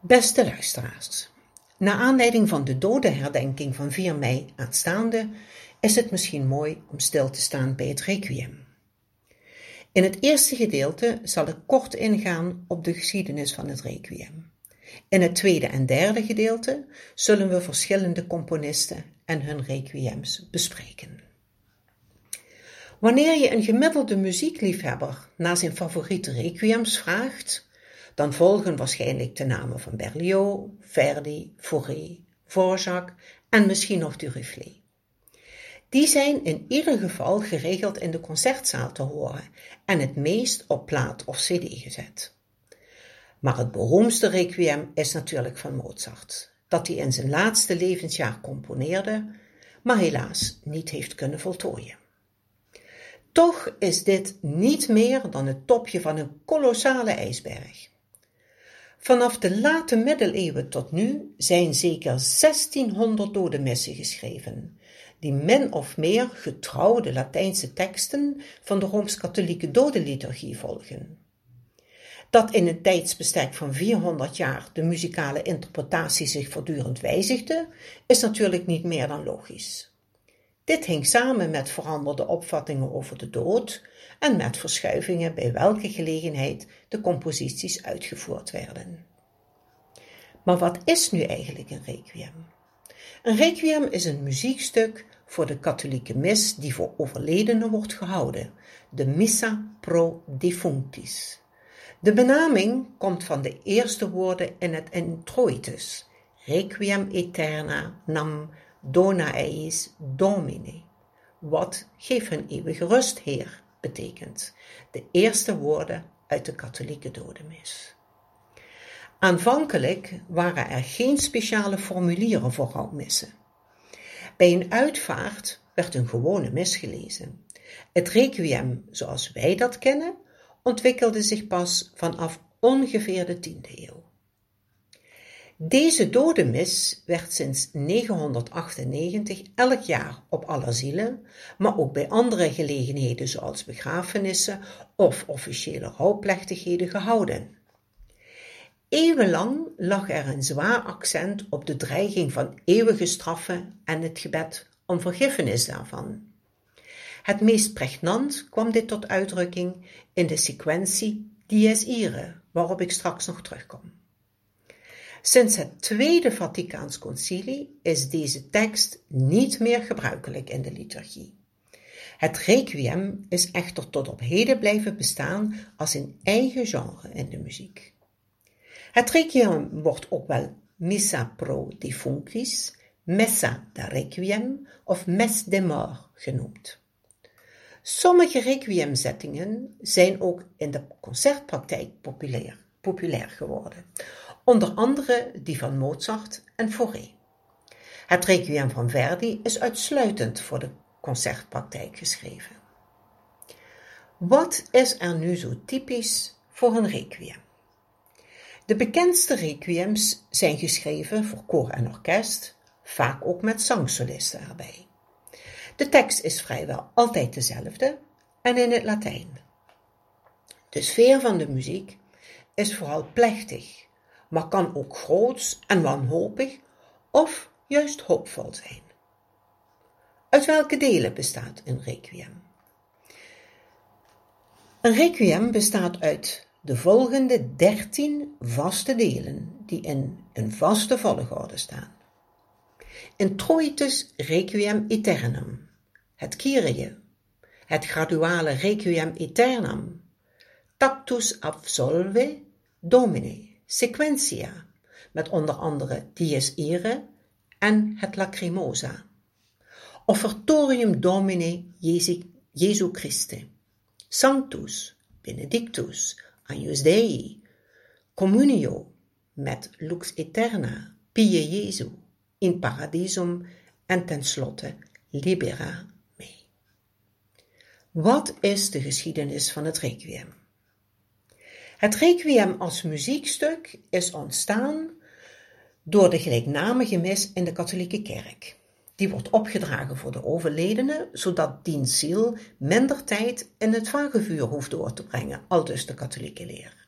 Beste luisteraars, naar aanleiding van de dodenherdenking van 4 mei aanstaande is het misschien mooi om stil te staan bij het requiem. In het eerste gedeelte zal ik kort ingaan op de geschiedenis van het requiem. In het tweede en derde gedeelte zullen we verschillende componisten en hun requiems bespreken. Wanneer je een gemiddelde muziekliefhebber naar zijn favoriete requiems vraagt, dan volgen waarschijnlijk de namen van Berlioz, Verdi, Fauré, Dvorak en misschien nog Duruflé. Die zijn in ieder geval geregeld in de concertzaal te horen en het meest op plaat of cd gezet. Maar het beroemdste requiem is natuurlijk van Mozart, dat hij in zijn laatste levensjaar componeerde, maar helaas niet heeft kunnen voltooien. Toch is dit niet meer dan het topje van een kolossale ijsberg. Vanaf de late middeleeuwen tot nu zijn zeker 1600 dodemissen geschreven, die min of meer getrouw de Latijnse teksten van de Rooms-Katholieke dodenliturgie volgen. Dat in een tijdsbestek van 400 jaar de muzikale interpretatie zich voortdurend wijzigde, is natuurlijk niet meer dan logisch. Dit hing samen met veranderde opvattingen over de dood en met verschuivingen bij welke gelegenheid de composities uitgevoerd werden. Maar wat is nu eigenlijk een requiem? Een requiem is een muziekstuk voor de katholieke mis die voor overledenen wordt gehouden, de Missa pro defunctis. De benaming komt van de eerste woorden in het introitus, Requiem aeterna nam dona eis domine, wat geef hun eeuwige rust, Heer, betekent. De eerste woorden uit de katholieke dodenmis. Aanvankelijk waren er geen speciale formulieren voor rouwmissen. Bij een uitvaart werd een gewone mis gelezen. Het requiem zoals wij dat kennen ontwikkelde zich pas vanaf ongeveer de tiende eeuw. Deze dodenmis werd sinds 998 elk jaar op alle zielen, maar ook bij andere gelegenheden zoals begrafenissen of officiële rouwplechtigheden gehouden. Eeuwenlang lag er een zwaar accent op de dreiging van eeuwige straffen en het gebed om vergiffenis daarvan. Het meest pregnant kwam dit tot uitdrukking in de sequentie Dies Irae, waarop ik straks nog terugkom. Sinds het Tweede Vaticaans Concilie is deze tekst niet meer gebruikelijk in de liturgie. Het requiem is echter tot op heden blijven bestaan als een eigen genre in de muziek. Het requiem wordt ook wel Missa pro defunctis, Messa da requiem of Mes de mort genoemd. Sommige requiemzettingen zijn ook in de concertpraktijk populair, populair geworden, onder andere die van Mozart en Fauré. Het requiem van Verdi is uitsluitend voor de concertpraktijk geschreven. Wat is er nu zo typisch voor een requiem? De bekendste requiems zijn geschreven voor koor en orkest, vaak ook met zangsolisten erbij. De tekst is vrijwel altijd dezelfde en in het Latijn. De sfeer van de muziek is vooral plechtig, maar kan ook groots en wanhopig of juist hoopvol zijn. Uit welke delen bestaat een requiem? Een requiem bestaat uit de volgende dertien vaste delen die in een vaste volgorde staan. Introitus Requiem Aeternam, het Kyrie, het graduale Requiem Aeternam, Tactus Absolve Domine, Sequentia, met onder andere Dies Irae en het Lacrimosa, Offertorium Domine Jesu Christe, Sanctus, Benedictus, Agnus Dei, Communio met Lux Eterna, Pie Jesu, in Paradisum en tenslotte Libera me. Wat is de geschiedenis van het Requiem? Het Requiem als muziekstuk is ontstaan door de gelijknamige mis in de katholieke kerk. Die wordt opgedragen voor de overledene, zodat diens ziel minder tijd in het vagevuur hoeft door te brengen, aldus de katholieke leer.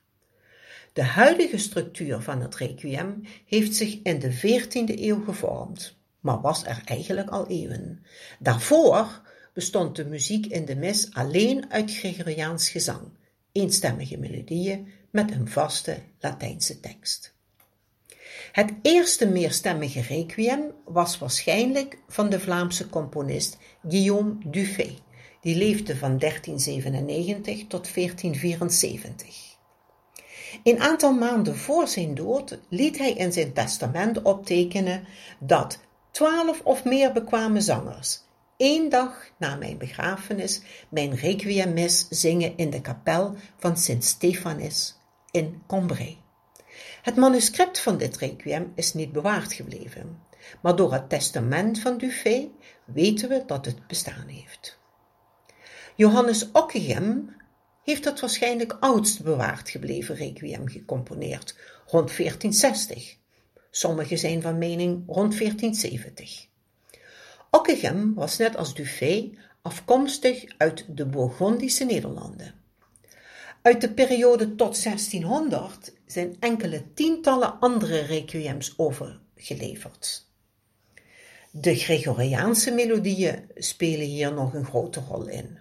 De huidige structuur van het requiem heeft zich in de 14e eeuw gevormd, maar was er eigenlijk al eeuwen. Daarvoor bestond de muziek in de mis alleen uit Gregoriaans gezang, eenstemmige melodieën met een vaste Latijnse tekst. Het eerste meerstemmige requiem was waarschijnlijk van de Vlaamse componist Guillaume Dufay, die leefde van 1397 tot 1474. Een aantal maanden voor zijn dood liet hij in zijn testament optekenen dat twaalf of meer bekwame zangers één dag na mijn begrafenis mijn requiemmis zingen in de kapel van Sint Stephanis in Combray. Het manuscript van dit requiem is niet bewaard gebleven, maar door het testament van Dufay weten we dat het bestaan heeft. Johannes Ockeghem heeft het waarschijnlijk oudst bewaard gebleven requiem gecomponeerd, rond 1460. Sommigen zijn van mening rond 1470. Ockeghem was net als Dufay afkomstig uit de Bourgondische Nederlanden. Uit de periode tot 1600 zijn enkele tientallen andere requiems overgeleverd. De Gregoriaanse melodieën spelen hier nog een grote rol in.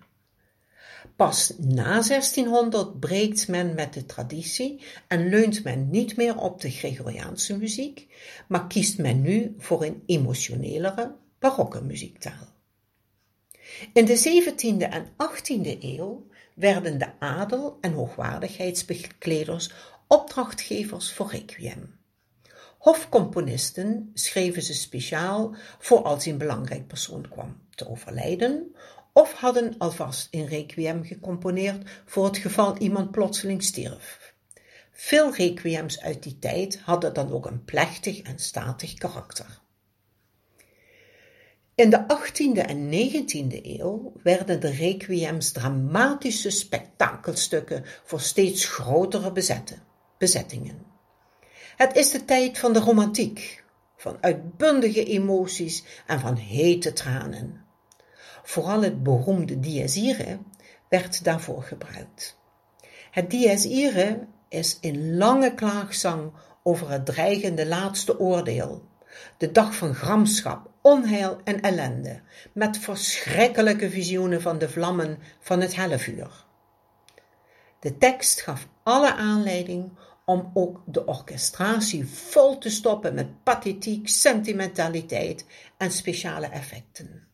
Pas na 1600 breekt men met de traditie en leunt men niet meer op de Gregoriaanse muziek, maar kiest men nu voor een emotionelere, barokke muziektaal. In de 17e en 18e eeuw werden de adel en hoogwaardigheidsbekleders opdrachtgevers voor requiem. Hofcomponisten schreven ze speciaal voor als een belangrijk persoon kwam te overlijden, of hadden alvast een requiem gecomponeerd voor het geval iemand plotseling stierf. Veel requiems uit die tijd hadden dan ook een plechtig en statig karakter. In de 18e en 19e eeuw werden de requiems dramatische spektakelstukken voor steeds grotere bezettingen. Het is de tijd van de romantiek, van uitbundige emoties en van hete tranen. Vooral het beroemde dies werd daarvoor gebruikt. Het dies is een lange klaagzang over het dreigende laatste oordeel, de dag van gramschap, onheil en ellende, met verschrikkelijke visioenen van de vlammen van het hellevuur. De tekst gaf alle aanleiding om ook de orchestratie vol te stoppen met pathetiek, sentimentaliteit en speciale effecten.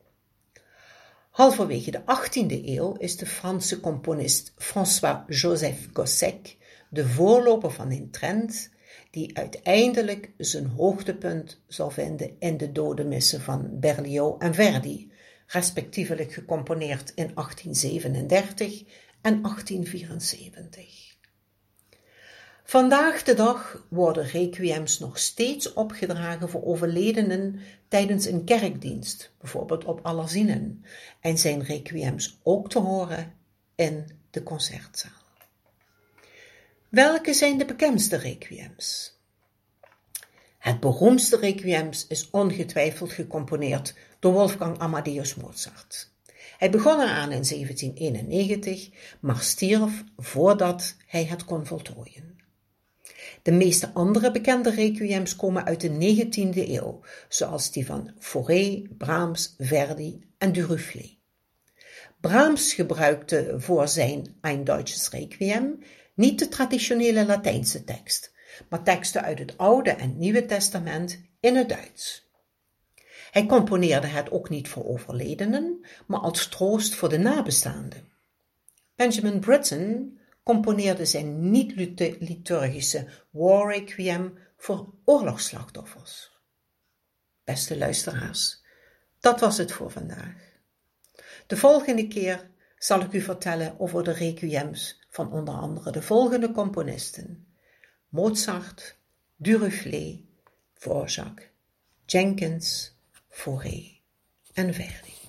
Halverwege de 18e eeuw is de Franse componist François-Joseph Gossec de voorloper van een trend die uiteindelijk zijn hoogtepunt zal vinden in de dodemissen van Berlioz en Verdi, respectievelijk gecomponeerd in 1837 en 1874. Vandaag de dag worden requiems nog steeds opgedragen voor overledenen tijdens een kerkdienst, bijvoorbeeld op Allerzinen, en zijn requiems ook te horen in de concertzaal. Welke zijn de bekendste requiems? Het beroemdste requiem is ongetwijfeld gecomponeerd door Wolfgang Amadeus Mozart. Hij begon eraan in 1791, maar stierf voordat hij het kon voltooien. De meeste andere bekende requiems komen uit de 19e eeuw, zoals die van Fauré, Brahms, Verdi en Duruflé. Brahms gebruikte voor zijn Ein Deutsches Requiem niet de traditionele Latijnse tekst, maar teksten uit het Oude en Nieuwe Testament in het Duits. Hij componeerde het ook niet voor overledenen, maar als troost voor de nabestaanden. Benjamin Britten componeerde zijn niet-liturgische War Requiem voor oorlogsslachtoffers. Beste luisteraars, dat was het voor vandaag. De volgende keer zal ik u vertellen over de requiems van onder andere de volgende componisten: Mozart, Duruflé, Dvorak, Jenkins, Fauré en Verdi.